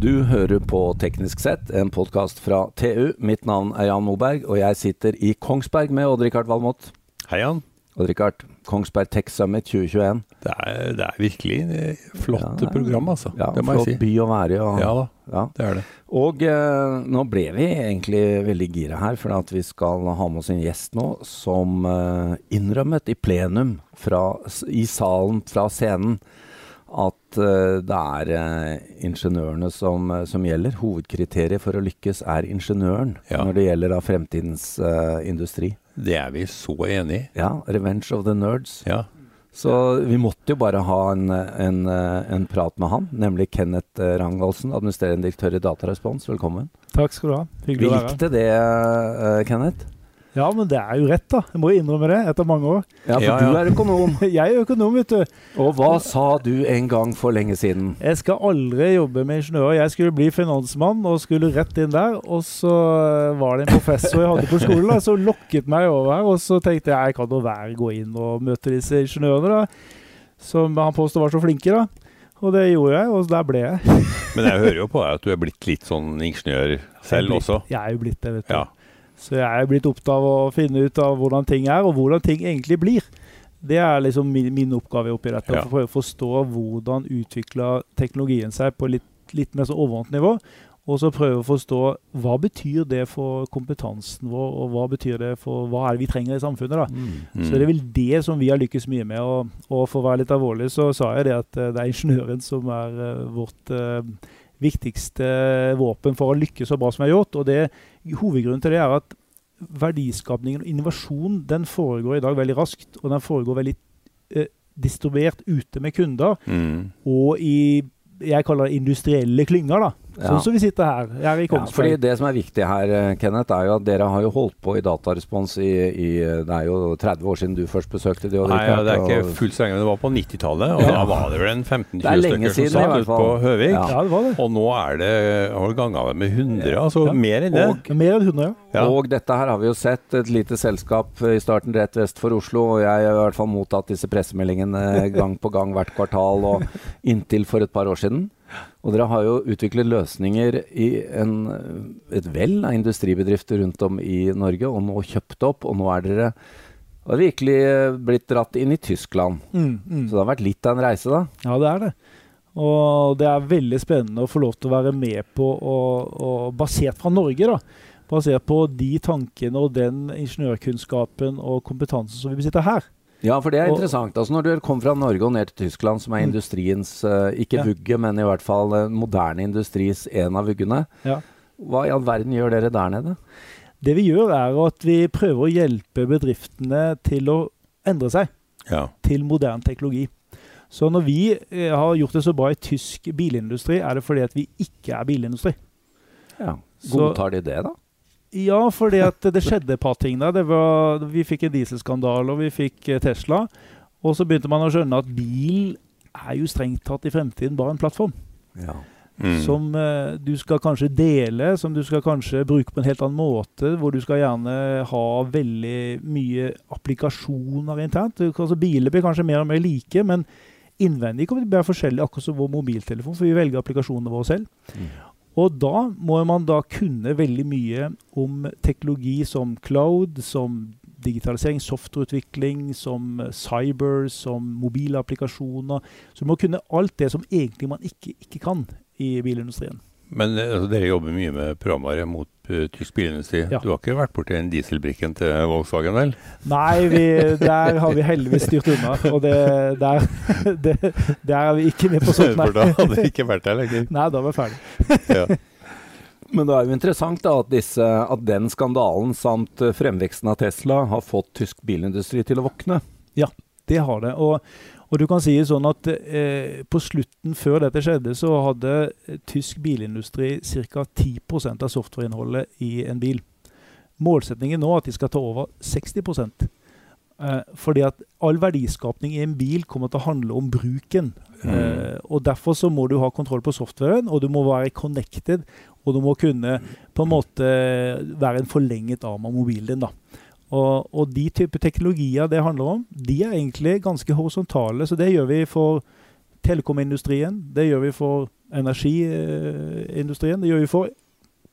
Du hører på Teknisk sett, en podkast fra TU. Mitt navn er Jan Moberg, og jeg sitter i Kongsberg med Odd-Rikard Valmot. Hei, Jan. Odd-Rikard, Kongsberg Tech Summit 2021. Det er, det er virkelig et flott Ja, program, altså. Ja, det må jeg flott si. by å være i. Ja da, ja. det er det. Og eh, nå ble vi egentlig veldig gira her, for at vi skal ha med oss en gjest nå som eh, innrømmet i plenum fra, i salen fra scenen at eh, det er eh, ingeniørene som, eh, som gjelder. Hovedkriteriet for å lykkes er ingeniøren Ja. når det gjelder da fremtidens uh, industri. Det er vi så enig i. Ja, 'Revenge of the Nerds'. Ja. Så vi måtte jo bare ha en, en, en prat med han, nemlig Kenneth Rangvaldsen, administrerende direktør i Datarespons. Velkommen. Takk skal du ha. Hyggelig å være her. likte det, uh, Kenneth. Ja, men det er jo rett, da. Jeg må jo innrømme det etter mange år. Ja, for Ja, ja. du er økonom. Jeg er økonom, vet du. Og hva sa du en gang for lenge siden? Jeg skal aldri jobbe med ingeniører. Jeg skulle bli finansmann og skulle rett inn der. Og så var det en professor jeg hadde på skolen da, som lokket meg over her. Og så tenkte jeg jeg kan da være gå inn og møte disse ingeniørene, da. Som han påstod var så flinke, da. Og det gjorde jeg, og der ble jeg. Men jeg hører jo på deg at du er blitt litt sånn ingeniør selv også. Jeg er jo blitt det, vet du. Ja. Så jeg er blitt opptatt av å finne ut av hvordan ting er, og hvordan ting egentlig blir. Det er liksom min, min oppgave oppi dette. Ja. Å prøve å forstå hvordan utvikler teknologien seg på litt, litt mer så overordnet nivå. Og så prøve å forstå hva betyr det for kompetansen vår, og hva betyr det for hva er det vi trenger i samfunnet. da. Mm. Så det er vel det som vi har lykkes mye med. Og, og for å være litt alvorlig, så sa jeg det at eh, det er ingeniøren som er uh, vårt eh, viktigste våpen for å lykkes så bra som vi har gjort. Og det, hovedgrunnen til det er at verdiskapningen og innovasjon den foregår i dag veldig raskt. Og den foregår veldig eh, distribuert ute med kunder Mm. og i jeg kaller det industrielle klynger. da. Sånn Ja. som vi sitter her, her i Ja, fordi Det som er viktig her, eh, Kenneth, er jo at dere har jo holdt på i Datarespons i, i Det er jo 30 år siden du først besøkte de. Nei, ja, det er ikke fullt så lenge, men det var på 90-tallet. Og Ja. da var det vel en er 15-20 stykker siden som satt hvert ute på Høvik. Ja. Ja, det var det. Og nå er det har det ganga med 100, altså Ja. mer enn det. Og- Mer enn 100, ja. Ja. Og dette her har vi jo sett, et lite selskap i starten rett vest for Oslo. Og jeg har i hvert fall mottatt disse pressemeldingene gang på gang hvert kvartal og inntil for et par år siden. Og dere har jo utviklet løsninger i en, et vell av industribedrifter rundt om i Norge, og nå kjøpt opp. Og nå er dere har virkelig blitt dratt inn i Tyskland. Mm, mm. Så det har vært litt av en reise, da. Ja, det er det. Og det er veldig spennende å få lov til å være med på, og, og basert fra Norge, da. Basert på de tankene og den ingeniørkunnskapen og kompetansen som vi besitter her. Ja, for det er Og- interessant. Altså Når du kom fra Norge og ned til Tyskland, som er Mm. industriens eh, ikke Ja. vugge, men i hvert fall eh, moderne industris en av vuggene. Ja. Hva i all verden gjør dere der nede? Det vi gjør, er at vi prøver å hjelpe bedriftene til å endre seg Ja. til moderne teknologi. Så når vi eh, har gjort det så bra i tysk bilindustri, er det fordi at vi ikke er bilindustri. Ja. Så- Godtar de det, da? Ja, fordi det skjedde et par ting der. Det var, vi fikk en dieselskandale, og vi fikk eh, Tesla. Og så begynte man å skjønne at bil er jo strengt tatt i fremtiden bare en plattform. Ja. Mm. Som eh, du skal kanskje dele, som du skal kanskje bruke på en helt annen måte. Hvor du skal gjerne ha veldig mye applikasjoner internt. Du, altså, biler blir kanskje mer og mer like, men innvendig kommer de til å være forskjellige, akkurat som vår mobiltelefon, for vi velger applikasjonene våre selv. Mm. Og da må man da kunne veldig mye om teknologi som cloud, som digitalisering, softwareutvikling, som eh, cyber, som mobile applikasjoner. Så du må kunne alt det som egentlig man ikke, ikke kan i bilindustrien. Men eh, altså, dere jobber mye med programvare mot uh, tysk bilindustri. Ja. Du har ikke vært borti en dieselbrikken til Volkswagen, vel? Nei, vi, der har vi heldigvis styrt unna. Og det, der, det, der er vi ikke med på sånt, For da hadde vi ikke vært der lenger. Nei, da var vi ferdig. Ja. Men det er jo interessant da at, disse, at den skandalen samt eh, fremveksten av Tesla har fått tysk bilindustri til å våkne. Ja, Det har det. Og, og du kan si sånn at eh, på slutten før dette skjedde, så hadde eh, tysk bilindustri ca. 10% av softwareinnholdet i en bil. Målsettingen nå er at de skal ta over 60 eh, Fordi at all verdiskapning i en bil kommer til å handle om bruken. Mm. Eh, og Derfor så må du ha kontroll på softwaren, og du må være connected. Og du må kunne på en måte være en forlenget arm av mobilen din. da. Og, og de type teknologier det handler om, de er egentlig ganske horisontale. Så det gjør vi for telekomindustrien, det gjør vi for energiindustrien, det gjør vi for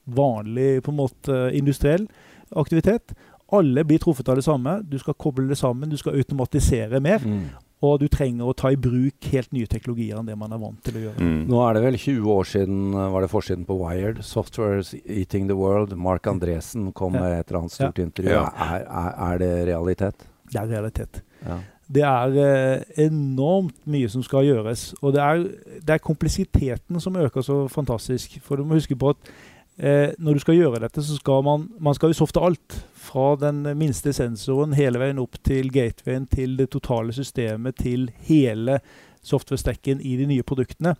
vanlig på en måte industriell aktivitet. Alle blir truffet av det samme. Du skal koble det sammen, du skal automatisere mer. Mm. Og du trenger å ta i bruk helt nye teknologier enn det man er vant til å gjøre. Mm. Nå er det vel 20 år siden var det forsiden på Wired. 'Software's Eating the World'. Mark Andresen kom Ja. med et eller annet stort intervju. Ja. Er, er, er det realitet? Det er realitet. Ja. Det er eh, enormt mye som skal gjøres. Og det er, det er kompleksiteten som øker så fantastisk. For du må huske på at eh, når du skal gjøre dette, så skal man Man skal jo softe alt. Fra den minste sensoren hele veien opp til gatewayen, til det totale systemet, til hele software-stekken i de nye produktene.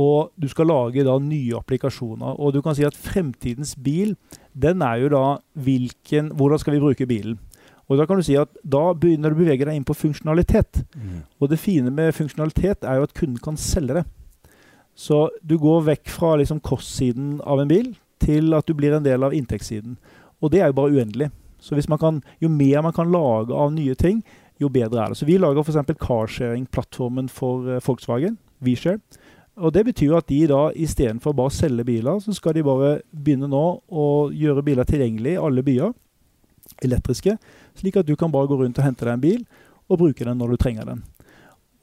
Og du skal lage da nye applikasjoner. Og du kan si at fremtidens bil, den er jo da hvilken Hvordan skal vi bruke bilen? Og da kan du si at da begynner du å bevege deg inn på funksjonalitet. Mm. Og det fine med funksjonalitet er jo at kunden kan selge det. Så du går vekk fra liksom kostsiden av en bil til at du blir en del av inntektssiden. Og det er jo bare uendelig. Så hvis man kan, jo mer man kan lage av nye ting, jo bedre er det. Så vi lager f.eks. carsharing-plattformen for eh, Volkswagen, WeShare. Og det betyr jo at de da istedenfor bare å selge biler, så skal de bare begynne nå å gjøre biler tilgjengelig i alle byer, elektriske, slik at du kan bare gå rundt og hente deg en bil og bruke den når du trenger den.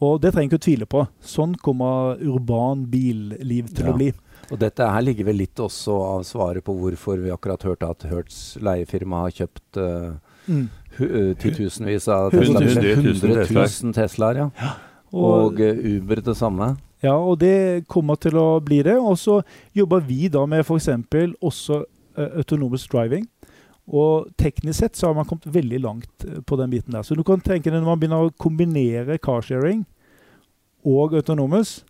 Og det trenger du ikke å tvile på. Sånn kommer urban billiv til Ja. å bli. Og dette her ligger vel litt også av svaret på hvorfor vi akkurat hørte at Hertz leiefirma har kjøpt uh, titusenvis av Tesla. tusen 100 Teslaer. 000 Teslaer, ja. Og, Og uh, Uber det samme. ja, og det kommer til å bli det. Og så jobber vi da med f.eks. også autonomous driving. Og teknisk sett så har man kommet veldig langt eh, på den biten der. Så du kan tenke deg når man begynner å kombinere carsharing og autonomous,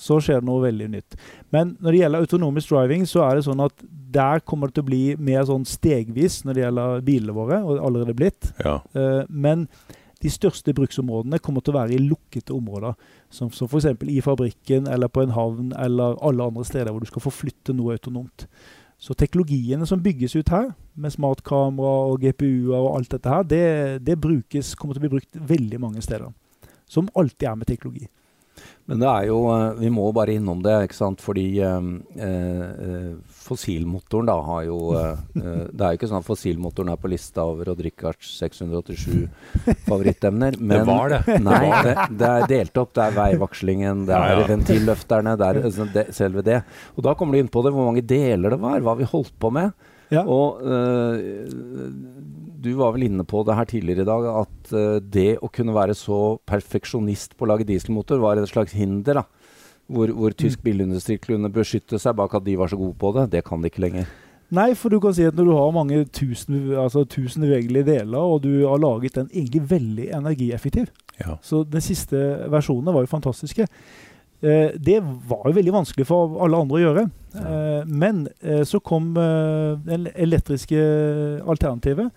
så skjer det noe veldig nytt. Men når det gjelder autonomous driving, så er det sånn at der kommer det til å bli mer sånn stegvis når det gjelder bilene våre, og det er allerede blitt. Ja. Uh, men de største bruksområdene kommer til å være i lukkede områder. Som, som f.eks. i fabrikken eller på en havn eller alle andre steder hvor du skal forflytte noe autonomt. Så teknologiene som bygges ut her, med smartkamera og GPU-er og alt dette her, det, det brukes, kommer til å bli brukt veldig mange steder. Som alltid er med teknologi. Men det er jo eh, Vi må bare innom det, ikke sant. Fordi eh, eh, fossilmotoren da har jo eh, eh, Det er jo ikke sånn at fossilmotoren er på lista over Odd Rikards 687 favorittemner. Men det var det. Nei, det, det er delt opp. Det er veivakslingen, det er Ja, ja. ventilløfterne, det er altså, det, selve det. Og da kommer du inn på det, hvor mange deler det var, hva vi holdt på med. Ja. Og eh, du var vel inne på det her tidligere i dag, at uh, det å kunne være så perfeksjonist på å lage dieselmotor var et slags hinder. da. Hvor, hvor tysk bilindustri kunne beskytte seg bak at de var så gode på det. Det kan de ikke lenger. Nei, for du kan si at når du har mange tusen, altså tusen bevegelige deler, og du har laget den egentlig veldig energieffektiv ja. Så de siste versjonene var jo fantastiske. Eh, det var jo veldig vanskelig for alle andre å gjøre. Eh, men eh, så kom eh, det elektriske alternativet,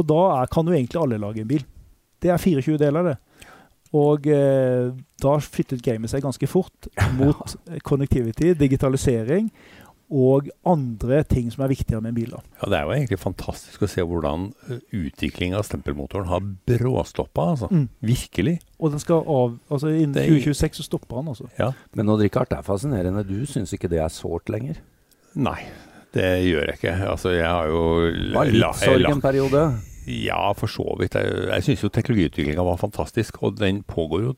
og da er, kan jo egentlig alle lage en bil. Det er 24 deler, det. Og eh, da flyttet gamet seg ganske fort mot connectivity, digitalisering og andre ting som er viktigere med en bil. da. Ja, Det er jo egentlig fantastisk å se hvordan utvikling av stempelmotoren har bråstoppa. Altså. Mm. Virkelig. Og den skal av, altså innen Det er- 2026 så stopper han, altså. Ja. Men Odd Rikard, det er fascinerende. Du syns ikke det er sårt lenger? Nei, det gjør jeg ikke. Altså, jeg har jo Det var litt sorg en periode. Ja, for så vidt. Jeg, jeg syns jo teknologiutviklinga var fantastisk, og den pågår jo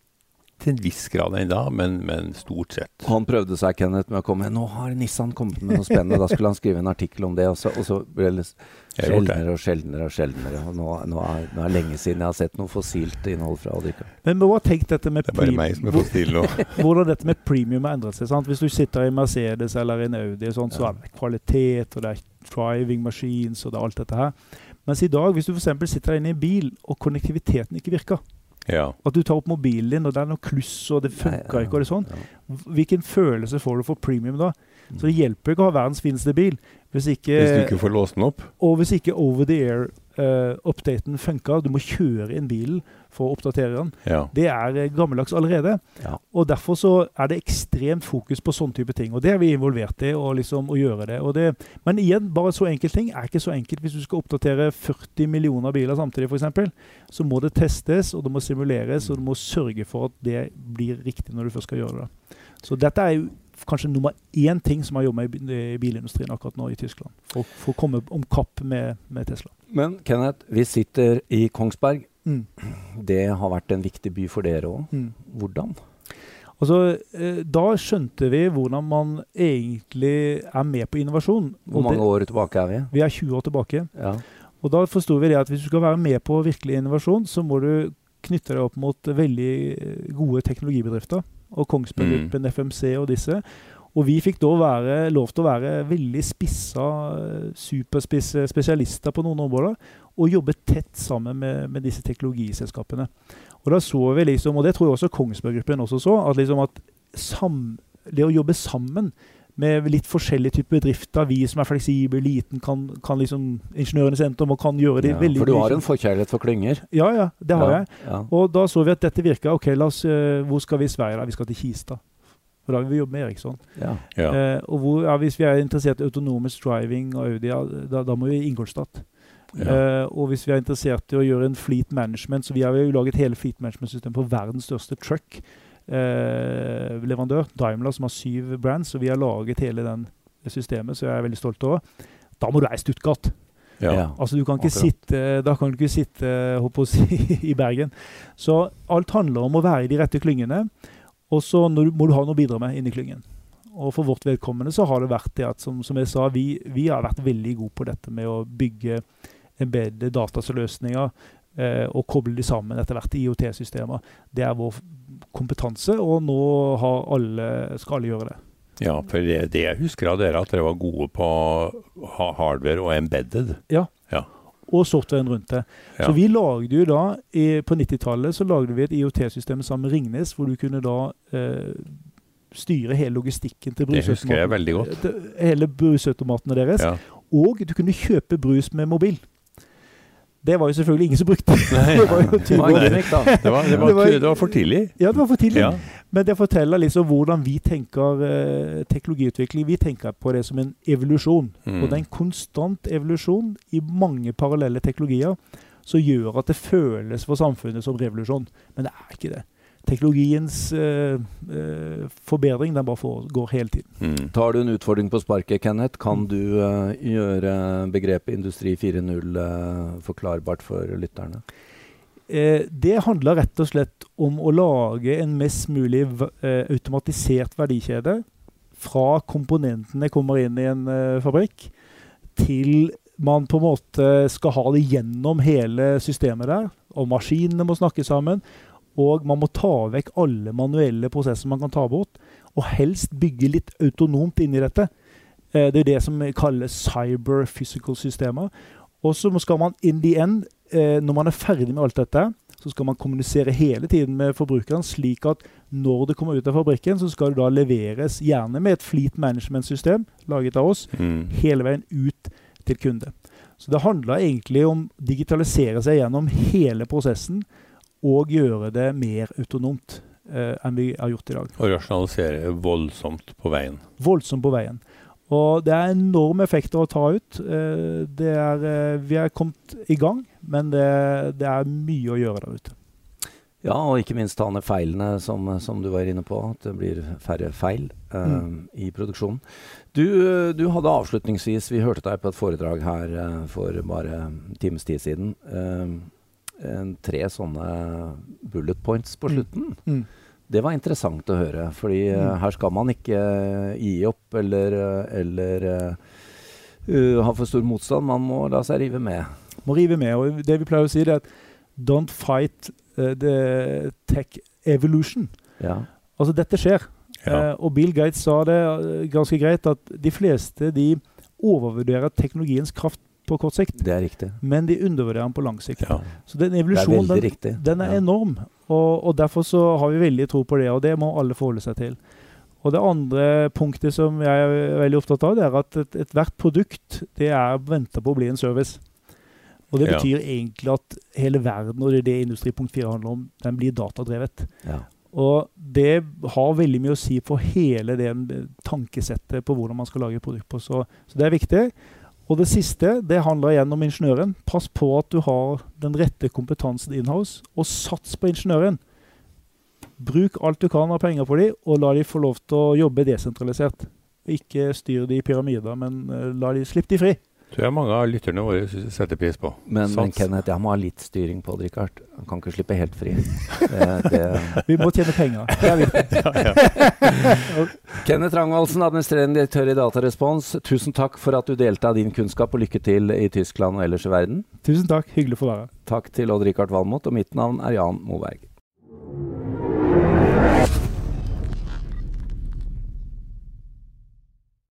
til en viss grad ennå, men, men stort sett. Han prøvde seg, Kenneth, med å komme Nå har Nissan kommet med noe spennende. Da skulle han skrive en artikkel om det, og så, og så ble det sjeldnere og sjeldnere og sjeldnere. Og nå, nå, er, nå er det lenge siden jeg har sett noe fossilt innhold fra Adrika. Men hva har tenkt dette med Det er bare meg som er fossil nå. hvordan dette med premium har endret seg. Sant? Hvis du sitter i Mercedes eller i en Audi, sånt, så er det kvalitet, og det er driving machines, og det er alt dette her. Mens i dag, hvis du f.eks. sitter inne i en bil, og konnektiviteten ikke virker, Ja. at du tar opp mobilen din, og det er noe kluss, og det funker ikke, og det er sånn, ja. hvilken følelse får du for premium da? Så det hjelper ikke å ha verdens fineste bil, hvis ikke, Hvis du ikke får låst den opp. og hvis ikke over the air uh, updaten funka. Du må kjøre inn bilen for å oppdatere den. Ja. Det er uh, gammeldags allerede. Ja. Og Derfor så er det ekstremt fokus på sånn type ting. Og det er vi involvert i, å liksom, å gjøre det. Og det. Men igjen, bare så enkelt ting er ikke så enkelt. Hvis du skal oppdatere 40 millioner biler samtidig, f.eks., så må det testes, og det må simuleres, og du må sørge for at det blir riktig når du først skal gjøre det. Så dette er jo kanskje nummer én ting som har jobbet med i bilindustrien akkurat nå i Tyskland. For, for å komme om kapp med, med, Tesla. Men Kenneth, vi sitter i Kongsberg. Mm. Det har vært en viktig by for dere òg. Mm. Hvordan? Altså, eh, da skjønte vi hvordan man egentlig er med på innovasjon. Hvor mange år tilbake er vi? Vi er 20 år tilbake. Ja. Og da forsto vi det at hvis du skal være med på virkelig innovasjon, så må du knytte deg opp mot veldig gode teknologibedrifter. Og Kongsberg Mm. Gruppen, FMC og disse. Og vi fikk da være, lov til å være veldig spissa, superspisse spesialister på noen områder. Og jobbe tett sammen med, med disse teknologiselskapene. Og da så vi liksom, og det tror jeg også Kongsberg Gruppen også så, at, liksom at sam, det å jobbe sammen med litt forskjellige typer bedrifter, vi som er fleksible, liten, kan, kan liksom ingeniørene i om og kan gjøre det Ja, veldig for du har en forkjærlighet for klynger? Ja, ja, det har ja. jeg. Ja. Og da så vi at dette virka. Ok, la oss, eh, hvor skal vi i Sverige? da? Vi skal til Kista. For da vil vi jobbe med Eriksson. Ja. Ja. Eh, og hvor, ja, hvis vi er interessert i autonomous driving og Audi, ja, da, da må vi i Ingolstadt. Ja. Uh, og hvis vi er interessert i å gjøre en fleet management, så vi har jo laget hele fleet management-system på verdens største truck. Eh, leverandør, Daimler, som har syv brands, og vi har laget hele den systemet, så jeg er veldig stolt over. Da må du være i Stuttgart. Ja. Ja. Altså du kan ikke Akkurat. sitte, Da kan du ikke sitte si, i Bergen. Så alt handler om å være i de rette klyngene. Og så må du ha noe å bidra med inni klyngen. Og for vårt vedkommende så har det vært det at som, som jeg sa, vi, vi har vært veldig gode på dette med å bygge embedde dataløsninger eh, og koble de sammen etter hvert i IOT-systemer. Det er vår kompetanse, og nå har alle, skal alle gjøre det. ja, for det, det jeg husker av dere, at dere var gode på hardware og embedded. Ja, Og softwaren rundt det. Ja. Så vi lagde jo da, i, på 90-tallet så lagde vi et IOT-system sammen med Ringnes, hvor du kunne da eh, styre hele logistikken til Det husker jeg veldig godt. Hele brusautomatene deres. Ja. Og du kunne kjøpe brus med mobil. Det var jo selvfølgelig ingen som brukte. det var jo 20 Det var år. Det det, var, Det var- det var for tidlig. Ja, det var for tidlig. Ja. Men det forteller liksom hvordan vi tenker eh, teknologiutvikling. Vi tenker på det som en evolusjon. Mm. Og det er en konstant evolusjon i mange parallelle teknologier som gjør at det føles for samfunnet som revolusjon. Men det er ikke det. Teknologiens eh, eh, forbedring den bare foregår hele tiden. Mm. Tar du en utfordring på sparket, Kenneth, kan du eh, gjøre begrepet Industri 4.0 eh, forklarbart for lytterne? Eh, det handler rett og slett om å lage en mest mulig eh, automatisert verdikjede. Fra komponentene kommer inn i en fabrikk, til man på en måte skal ha det gjennom hele systemet der. Og maskinene må snakke sammen. Og man må ta vekk alle manuelle prosesser man kan ta bort. Og helst bygge litt autonomt inni dette. Eh, det er det som kalles cyber physical systemer. Og så skal man in the end, eh, når man er ferdig med alt dette, så skal man kommunisere hele tiden med forbrukeren, slik at når det kommer ut av fabrikken, så skal det da leveres gjerne med et fleet management-system laget av oss, Mm. hele veien ut til kunde. Så det handler egentlig om å digitalisere seg gjennom hele prosessen og gjøre det mer autonomt eh, enn vi har gjort i dag. Og rasjonalisere voldsomt på veien. Voldsomt på veien. Og det er enorme effekter å ta ut. Eh, det er, eh, vi er kommet i gang, men det, det er mye å gjøre der ute. Ja, og ikke minst ta ned feilene, som, som du var inne på. At det blir færre feil eh, Mm. i produksjonen. Du, du hadde avslutningsvis Vi hørte deg på et foredrag her eh, for bare en times tid siden. eh, tre sånne bullet points på Mm. slutten. Mm. Det var interessant å høre, fordi eh, Mm. her skal man ikke eh, gi opp eller, eh, eller uh, ha for stor motstand. Man må la seg rive med. Må rive med. Og det vi pleier å si, det er at don't fight uh, the tech evolution. Ja. Altså, dette skjer. Ja. Uh, og Bill Gates sa det ganske greit, at de fleste de overvurderer teknologiens kraft på kort sikt, Det er riktig. men de undervurderer den på lang sikt. Ja. Så den evolusjonen, den, den er Ja. enorm. Og, og derfor så har vi veldig tro på det, og det må alle forholde seg til. Og det andre punktet som jeg er veldig opptatt av, det er at et- ethvert produkt det er venta på å bli en service. Og det Ja. betyr egentlig at hele verden, og det er det Industripunkt 4 handler om, den blir datadrevet. Ja. Og det har veldig mye å si for hele det tankesettet på hvordan man skal lage et produkt på. Så, så det er viktig. Og det siste det handler igjen om ingeniøren. Pass på at du har den rette kompetansen inhouse, og sats på ingeniøren. Bruk alt du kan av penger på dem, og la dem få lov til å jobbe desentralisert. Ikke styr de i pyramider, men eh, la de slippe de fri. Tror jeg mange av lytterne våre setter pris på. Men, men Kenneth, jeg må ha litt styring på det, Richard. Han kan ikke slippe helt fri. Det, det. Vi må tjene penger. Det er viktig. Kenneth Rangvaldsen, administrerende direktør i Datarespons. Tusen takk for at du delte av din kunnskap, og lykke til i Tyskland og ellers i verden. Tusen takk. Hyggelig å få være her. Takk til Odd-Rikard Valmot, og mitt navn er Jan Moberg.